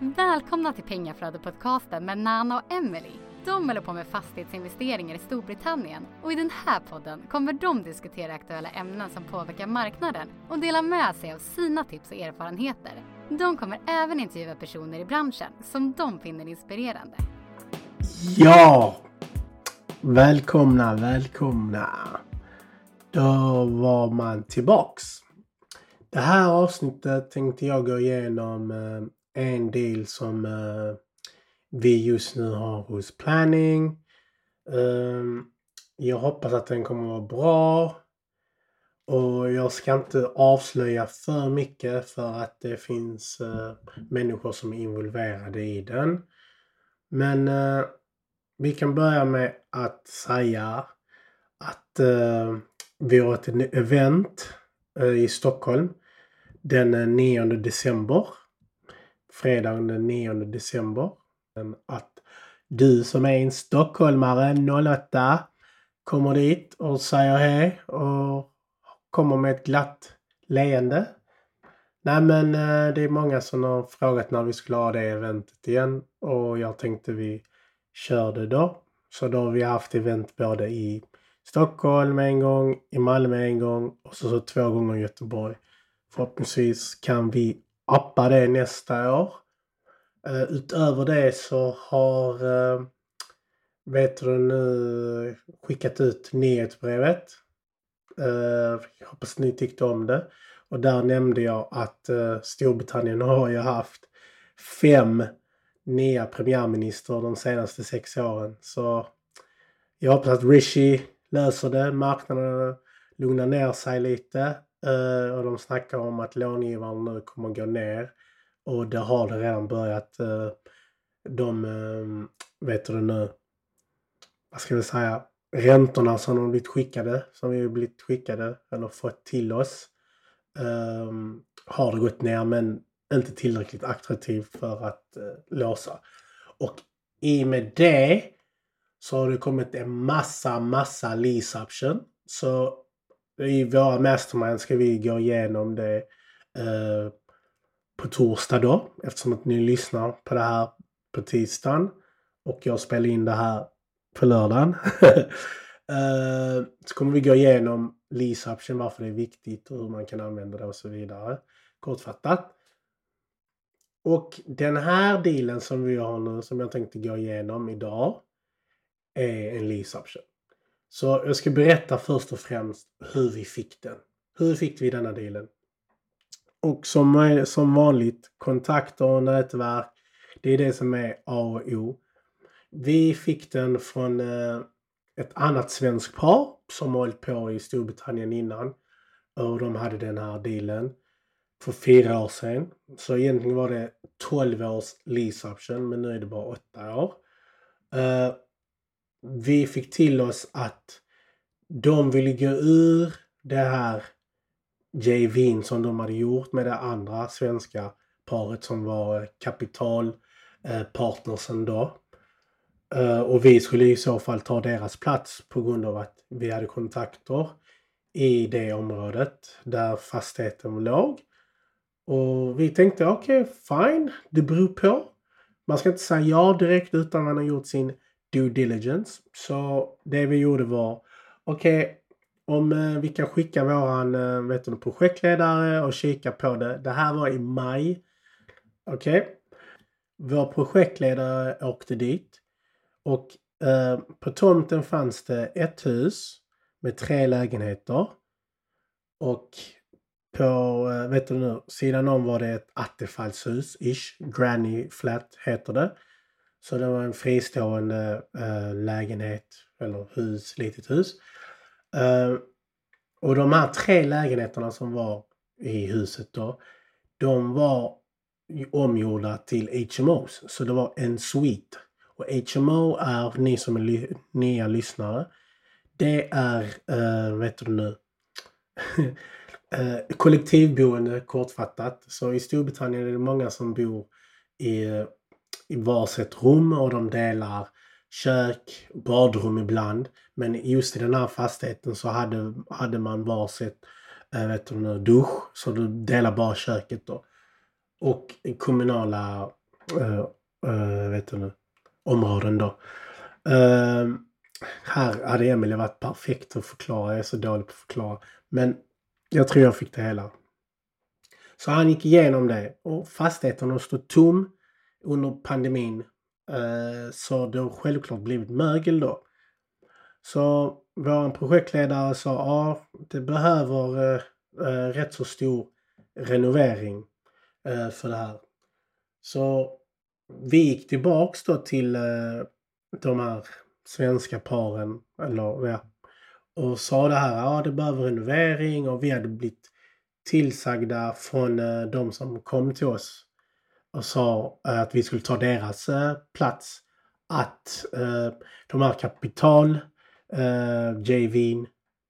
Välkomna till Pengaflödet-podcasten med Nana och Emily. De håller på med fastighetsinvesteringar i Storbritannien och i den här podden kommer de diskutera aktuella ämnen som påverkar marknaden och dela med sig av sina tips och erfarenheter. De kommer även intervjua personer i branschen som de finner inspirerande. Ja! Välkomna, välkomna! Då var man tillbaks. Det här avsnittet tänkte jag gå igenom eh, en del som uh, vi just nu har hos Planning. Um, jag hoppas att den kommer att vara bra. Och jag ska inte avslöja för mycket för att det finns uh, människor som är involverade i den. Men uh, vi kan börja med att säga att vi har ett event i Stockholm den 9 december fredagen den 9 december. Att du som är en stockholmare 08 kommer dit och säger hej och kommer med ett glatt leende. Nej men eh, det är många som har frågat när vi skulle ha det eventet igen och jag tänkte vi kör det då. Så då har vi haft event både i Stockholm en gång, i Malmö en gång och så, så två gånger i Göteborg. Förhoppningsvis kan vi appa det nästa år. Uh, utöver det så har uh, vet du nu skickat ut nyhetsbrevet. Uh, hoppas ni tyckte om det. Och där nämnde jag att uh, Storbritannien har ju haft fem nya premiärministrar de senaste sex åren. Så jag hoppas att Rishi löser det. Marknaden lugnar ner sig lite. Uh, och de snackar om att långivaren nu kommer gå ner. Och det har det redan börjat. Uh, de, uh, vet du nu, vad ska vi säga, räntorna som de blivit skickade, som vi blivit skickade eller fått till oss. Um, har det gått ner men inte tillräckligt attraktivt för att uh, låsa. Och i och med det så har det kommit en massa, massa lease option. Så i våra mastermind ska vi gå igenom det eh, på torsdag då eftersom att ni lyssnar på det här på tisdagen och jag spelar in det här på lördagen. eh, så kommer vi gå igenom lease option, varför det är viktigt och hur man kan använda det och så vidare. Kortfattat. Och den här dealen som vi har nu som jag tänkte gå igenom idag är en lease option. Så jag ska berätta först och främst hur vi fick den. Hur fick vi denna dealen? Och som, som vanligt, kontakter och nätverk. Det är det som är A och O. Vi fick den från eh, ett annat svenskt par som hållit på i Storbritannien innan. Och de hade den här dealen för fyra år sedan. Så egentligen var det 12 års lease option men nu är det bara 8 år. Eh, vi fick till oss att de ville gå ur det här JVn som de hade gjort med det andra svenska paret som var eh, kapitalpartnersen eh, då. Eh, och vi skulle i så fall ta deras plats på grund av att vi hade kontakter i det området där fastigheten låg. Och vi tänkte okej, okay, fine, det beror på. Man ska inte säga ja direkt utan man har gjort sin due diligence. Så det vi gjorde var, okej, okay, om eh, vi kan skicka våran eh, vet du, projektledare och kika på det. Det här var i maj. Okej. Okay. Vår projektledare åkte dit. Och eh, på tomten fanns det ett hus med tre lägenheter. Och på, eh, vet du nu, sidan om var det ett attefallshus, ish. Granny flat heter det. Så det var en fristående eh, lägenhet eller hus, litet hus. Eh, och de här tre lägenheterna som var i huset då, de var omgjorda till HMOs. Så det var en suite. Och HMO är, ni som är ly nya lyssnare, det är, eh, vet du nu, eh, kollektivboende kortfattat. Så i Storbritannien är det många som bor i i varsitt rum och de delar kök, badrum ibland. Men just i den här fastigheten så hade, hade man varsitt äh, vet du, dusch, så du delar bara köket då. Och kommunala äh, äh, vet du områden då. Uh, här hade Emelie varit perfekt att förklara. Jag är så dålig på att förklara. Men jag tror jag fick det hela. Så han gick igenom det och fastigheten har stått tom under pandemin. Eh, så det har självklart blivit mögel då. Så vår projektledare sa ja, det behöver eh, eh rätt så stor renovering eh, för det här. Så vi gick tillbaks då till de här svenska paren, eller ja, och sa det här, ja det behöver renovering och vi hade blivit tillsagda från eh, de som kom till oss och sa eh, att vi skulle ta deras eh, plats. Att eh, de här kapital, JV'n,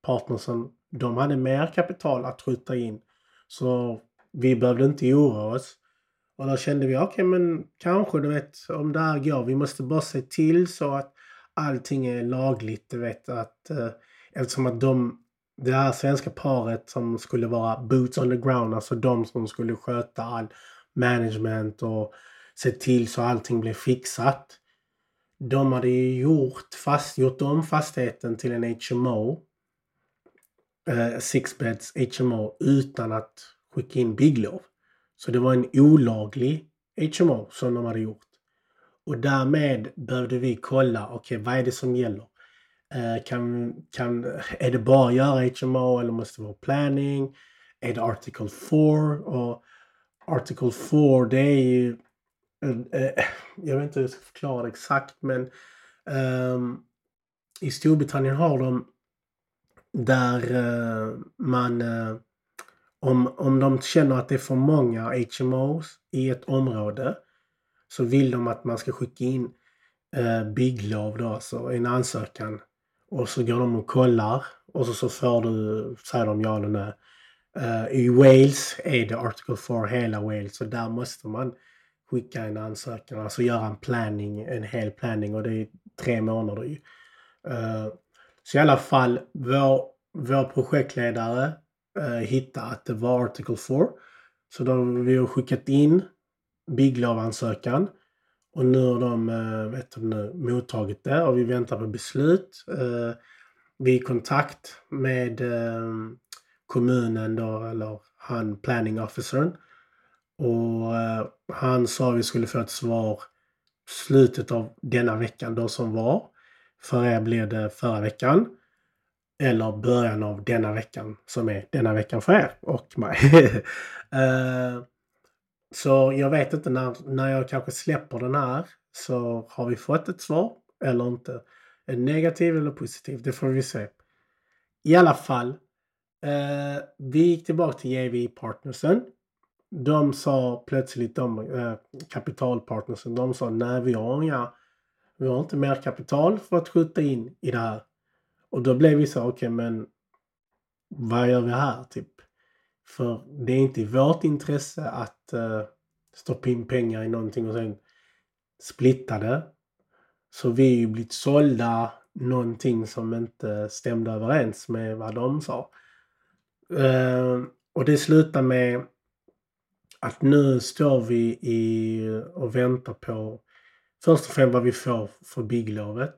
partnersen, de hade mer kapital att skjuta in. Så vi behövde inte oroa oss. Och då kände vi, okej okay, men kanske du vet om det här går. Vi måste bara se till så att allting är lagligt. Du vet att eftersom att de det här svenska paret som skulle vara boots on the ground, alltså de som skulle sköta all management och se till så allting blev fixat. De hade ju gjort, fast, gjort om fastigheten till en HMO, eh, sixbeds HMO, utan att skicka in bygglov. Så det var en olaglig HMO som de hade gjort. Och därmed behövde vi kolla, okej okay, vad är det som gäller? Eh, kan, kan, är det bara att göra HMO eller måste det vara planning? Är det Article 4? Och Article 4 det är ju... Eh, jag vet inte hur jag ska förklara det exakt men um, i Storbritannien har de där uh, man uh, om, om de känner att det är för många HMOs i ett område så vill de att man ska skicka in uh, bygglov då, alltså en ansökan och så går de och kollar och så, så får du, säger de ja eller nej. Uh, I Wales är det Article 4 hela Wales så där måste man skicka en ansökan, alltså göra en planning, en hel planning och det är tre månader ju. Uh, så i alla fall, vår, vår projektledare eh, uh, hittade att det var Article 4. Så vi har skickat in bygglovansökan och nu har de vet du, nu, mottagit det och vi väntar på beslut. Vi är i kontakt med kommunen då, eller han planning officern. Och eh, han sa vi skulle få ett svar slutet av denna veckan då som var. För er blir det förra veckan. Eller början av denna veckan som är denna veckan för er och mig. Eh, så jag vet inte när, när jag kanske släpper den här så har vi fått ett svar eller inte. En negativ eller positiv, det får vi se. I alla fall, eh, vi gick tillbaka till JV Partnersen. De sa plötsligt, de eh, kapitalpartnersen, de sa nej vi har inga, vi har inte mer kapital för att skjuta in i det här. Och då blev vi så, okej okay, men vad gör vi här typ? För det är inte i vårt intresse att eh, stoppa in pengar i någonting och sen splitta det. Så vi har ju blivit sålda någonting som inte stämde överens med vad de sa. Uh, och det slutar med att nu står vi i och väntar på först och främst vad vi får för bygglovet.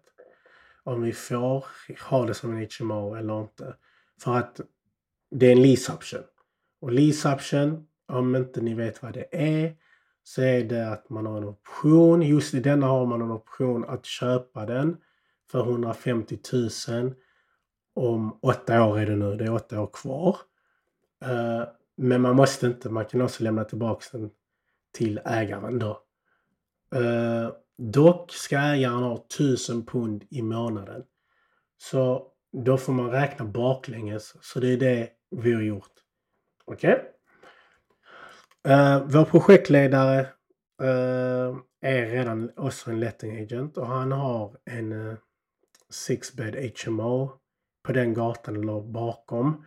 Om vi får ha det som en HMO eller inte. För att det är en lease option. Och lease option, om inte ni vet vad det är, så är det att man har en option. Just i denna har man en option att köpa den för 150 000 om åtta år är det nu. Det är åtta år kvar. Uh, men man måste inte. Man kan också lämna tillbaka den till ägaren då. Uh, dock ska ägaren ha 1000 pund i månaden. Så då får man räkna baklänges. Så det är det vi har gjort. Okej. Okay. Uh, vår projektledare uh, är redan också en letting agent och han har en uh, six bed HMO på den gatan eller bakom.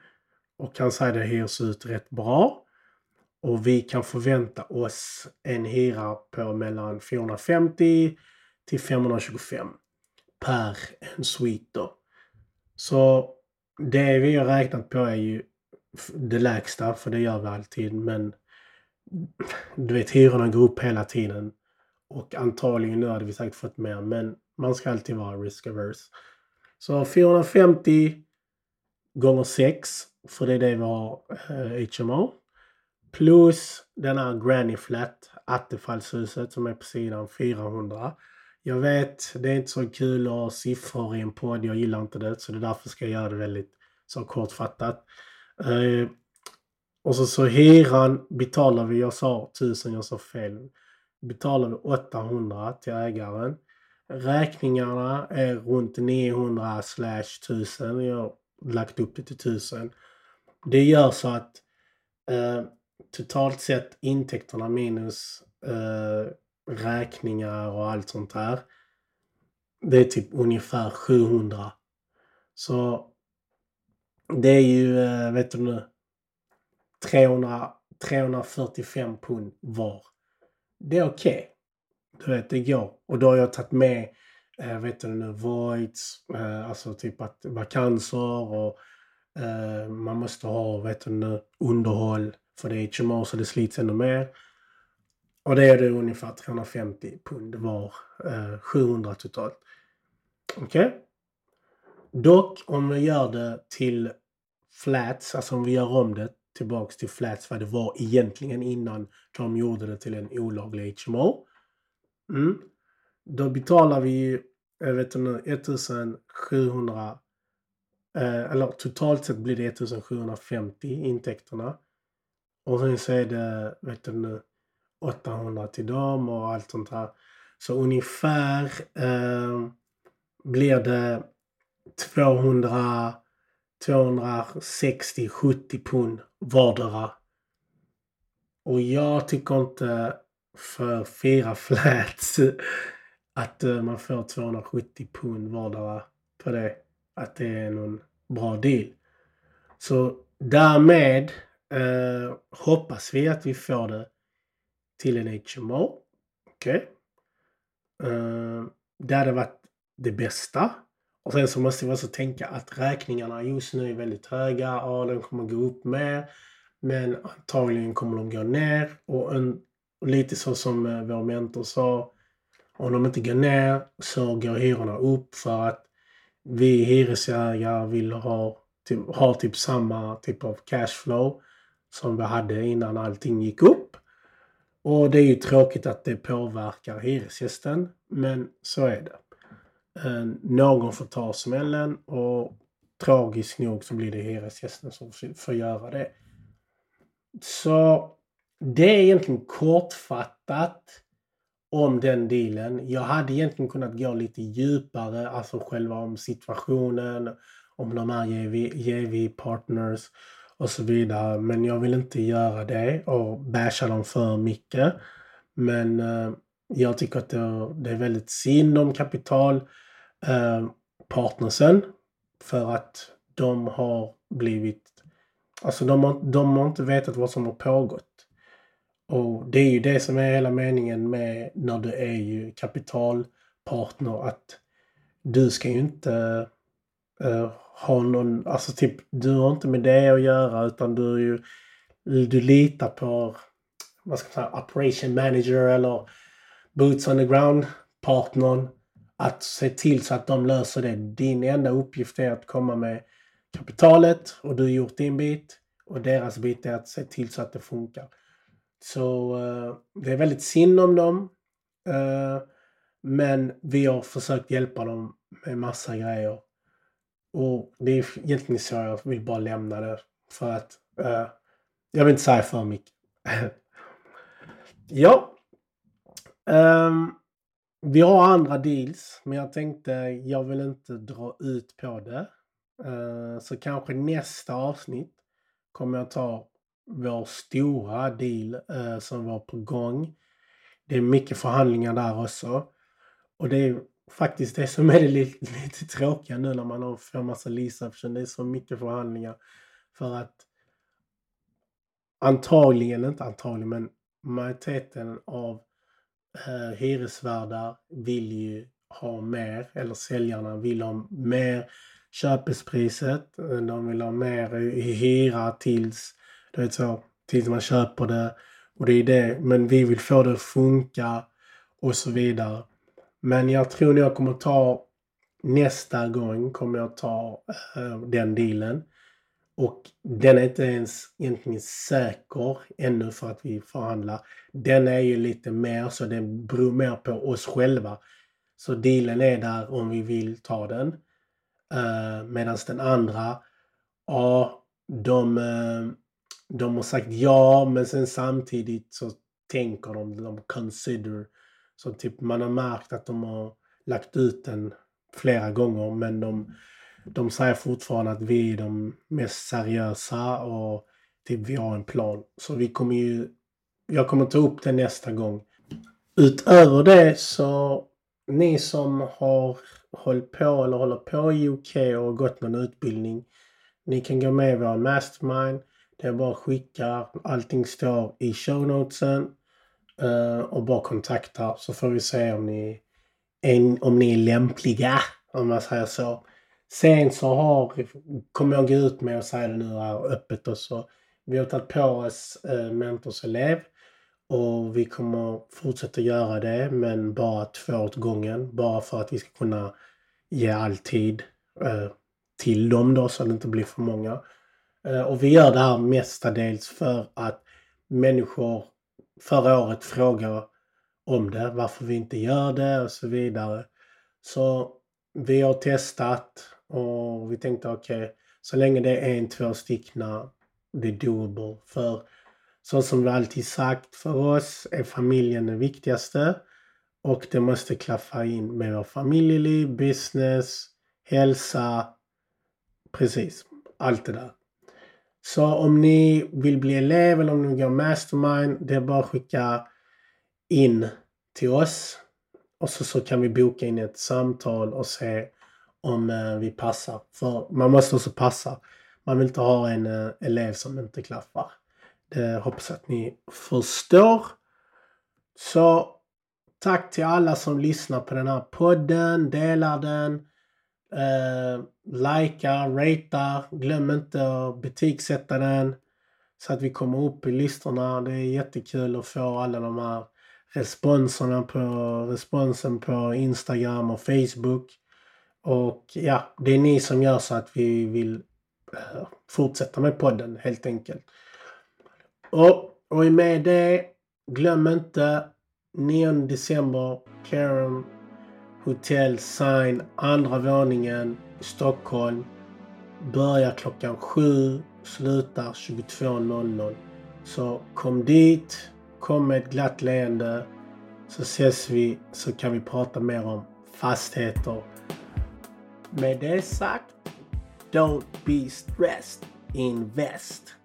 Och han säger det hyrs ut rätt bra. Och vi kan förvänta oss en hyra på mellan 450 till 525 per en suite då. Så det vi har räknat på är ju det lägsta, för det gör vi alltid. Men du vet, hyrorna går upp hela tiden. Och antagligen nu hade vi säkert fått mer, men man ska alltid vara risk averse. Så 450 gånger 6, för det är det vi har eh, HMO. Plus den här Granny Flat, Attefallshuset som är på sidan 400. Jag vet, det är inte så kul att ha siffror i en podd. Jag gillar inte det, så det är därför ska jag göra det väldigt så kortfattat. Eh, och så, så hyran betalar vi, jag sa 1000, jag sa fel. Betalar vi 800 till ägaren. Räkningarna är runt 900 slash 1000. Jag har lagt upp det till 1000. Det gör så att eh, totalt sett intäkterna minus eh, räkningar och allt sånt där. Det är typ ungefär 700. Så det är ju, eh, vet du nu, 300, 345 pund var. Det är okej. Okay. Du vet, det går. Och då har jag tagit med, eh, vet du nu, voids, eh, alltså typ att vakanser och eh, man måste ha, vet du nu, underhåll för det är HMO så det slits ännu mer. Och det är det ungefär 350 pund var. Eh, 700 totalt. Okej? Okay? Dock om vi gör det till flats, alltså om vi gör om det tillbaks till flats vad det var egentligen innan de gjorde det till en olaglig HMO. Mm. Då betalar vi, jag eh, vet inte, 1700 eh, eller totalt sett blir det 1750 intäkterna. Och sen så är det, vet du 800 till dem och allt sånt här. Så ungefär eh, blir det 200, 260, 70 pund vardera. Och jag tycker inte för fyra flats att eh, man får 270 pund vardera på det. Att det är någon bra deal. Så därmed eh, hoppas vi att vi får det till en HMO. Okej. Okay. Eh, det hade varit det bästa. Och sen så måste vi också tänka att räkningarna just nu är väldigt höga. Ja, de kommer gå upp mer. Men antagligen kommer de gå ner. Och, en, och lite så som eh, vår mentor sa. Om de inte går ner så går hyrorna upp för att vi hyresägare vill ha typ, ha typ samma typ av cashflow som vi hade innan allting gick upp. Och det är ju tråkigt att det påverkar hyresgästen, men så är det. Eh, någon får ta smällen och tragiskt nog så blir det hyresgästen som får göra det. Så det är egentligen kortfattat om den dealen. Jag hade egentligen kunnat gå lite djupare, alltså själva om situationen, om de här JV, JV partners och så vidare. Men jag vill inte göra det och basha dem för mycket. Men eh, jag tycker att det, det är väldigt synd om kapitalpartnersen. Eh, för att de har blivit... Alltså de har, de har inte vetat vad som har pågått. Och det är ju det som är hela meningen med när du är ju kapitalpartner att du ska ju inte uh, ha någon, alltså typ du har inte med det att göra utan du är ju, du litar på, vad ska man säga, operation manager eller boots on the ground partnern att se till så att de löser det. Din enda uppgift är att komma med kapitalet och du har gjort din bit och deras bit är att se till så att det funkar. Så uh, det är väldigt synd om dem. Uh, men vi har försökt hjälpa dem med massa grejer. Och det är egentligen så jag vill bara lämna det. För att uh, jag vill inte säga för mycket. ja. Um, vi har andra deals, men jag tänkte jag vill inte dra ut på det. Uh, så kanske nästa avsnitt kommer jag ta vår stora deal eh, som var på gång. Det är mycket förhandlingar där också. Och det är faktiskt det som är det lite, lite tråkiga nu när man får massa lease option. Det är så mycket förhandlingar. För att antagligen, inte antagligen, men majoriteten av eh, hyresvärdar vill ju ha mer, eller säljarna vill ha mer köpespriset. De vill ha mer i hyra tills, du vet så, tills man köper det. Och det är det, men vi vill få det att funka och så vidare. Men jag tror jag kommer ta nästa gång kommer jag ta uh, den dealen. Och den är inte ens egentligen säker ännu för att vi förhandlar. Den är ju lite mer så den beror mer på oss själva. Så dealen är där om vi vill ta den. Eh, uh, Medan den andra, ja, de, uh, de har sagt ja men sen samtidigt så tänker de, de consider. Så typ man har märkt att de har lagt ut den flera gånger men de, de säger fortfarande att vi är de mest seriösa och typ vi har en plan. Så vi kommer ju, jag kommer ta upp det nästa gång. Utöver det så ni som har hållit på eller håller på i UK och gått någon utbildning. Ni kan gå med i vår mastermind. Det är bara att skicka. Allting står i show notesen. Eh, och bara kontakta så får vi se om ni, om ni är lämpliga. Om man säger så. Sen så har, kommer jag gå ut med och säga det nu här öppet och så. Vi har tagit på oss eh, uh, mentorselev. Och vi kommer fortsätta göra det men bara två åt gången. Bara för att vi ska kunna ge all tid eh, till dem då så att det inte blir för många. Eh, och vi gör det här mestadels för att människor förra året frågade om det, varför vi inte gör det och så vidare. Så vi har testat och vi tänkte okej, okay, så länge det är en, två stickna, det är doable. För så som vi alltid sagt, för oss är familjen det viktigaste. Och det måste klaffa in med vår familjeliv, business, hälsa, precis, allt det där. Så om ni vill bli elev eller om ni går mastermind, det är bara att skicka in till oss. Och så, så kan vi boka in ett samtal och se om eh, vi passar. För man måste också passa. Man vill inte ha en eh, elev som inte klaffar. Det hoppas att ni förstår. Så tack till alla som lyssnar på den här podden, delar den. Eh, likea, ratea. Glöm inte att betygsätta den. Så att vi kommer upp i listorna. Det är jättekul att få alla de här responserna på, responsen på Instagram och Facebook. Och ja, det är ni som gör så att vi vill uh, fortsätta med podden helt enkelt. Och, och med det, glöm inte 9 december, Karen Hotell Sign, andra våningen, Stockholm. Börjar klockan 7, slutar 22.00. Så kom dit, kom med ett glatt leende. Så ses vi så kan vi prata mer om fastigheter. Med det sagt, don't be stressed, invest.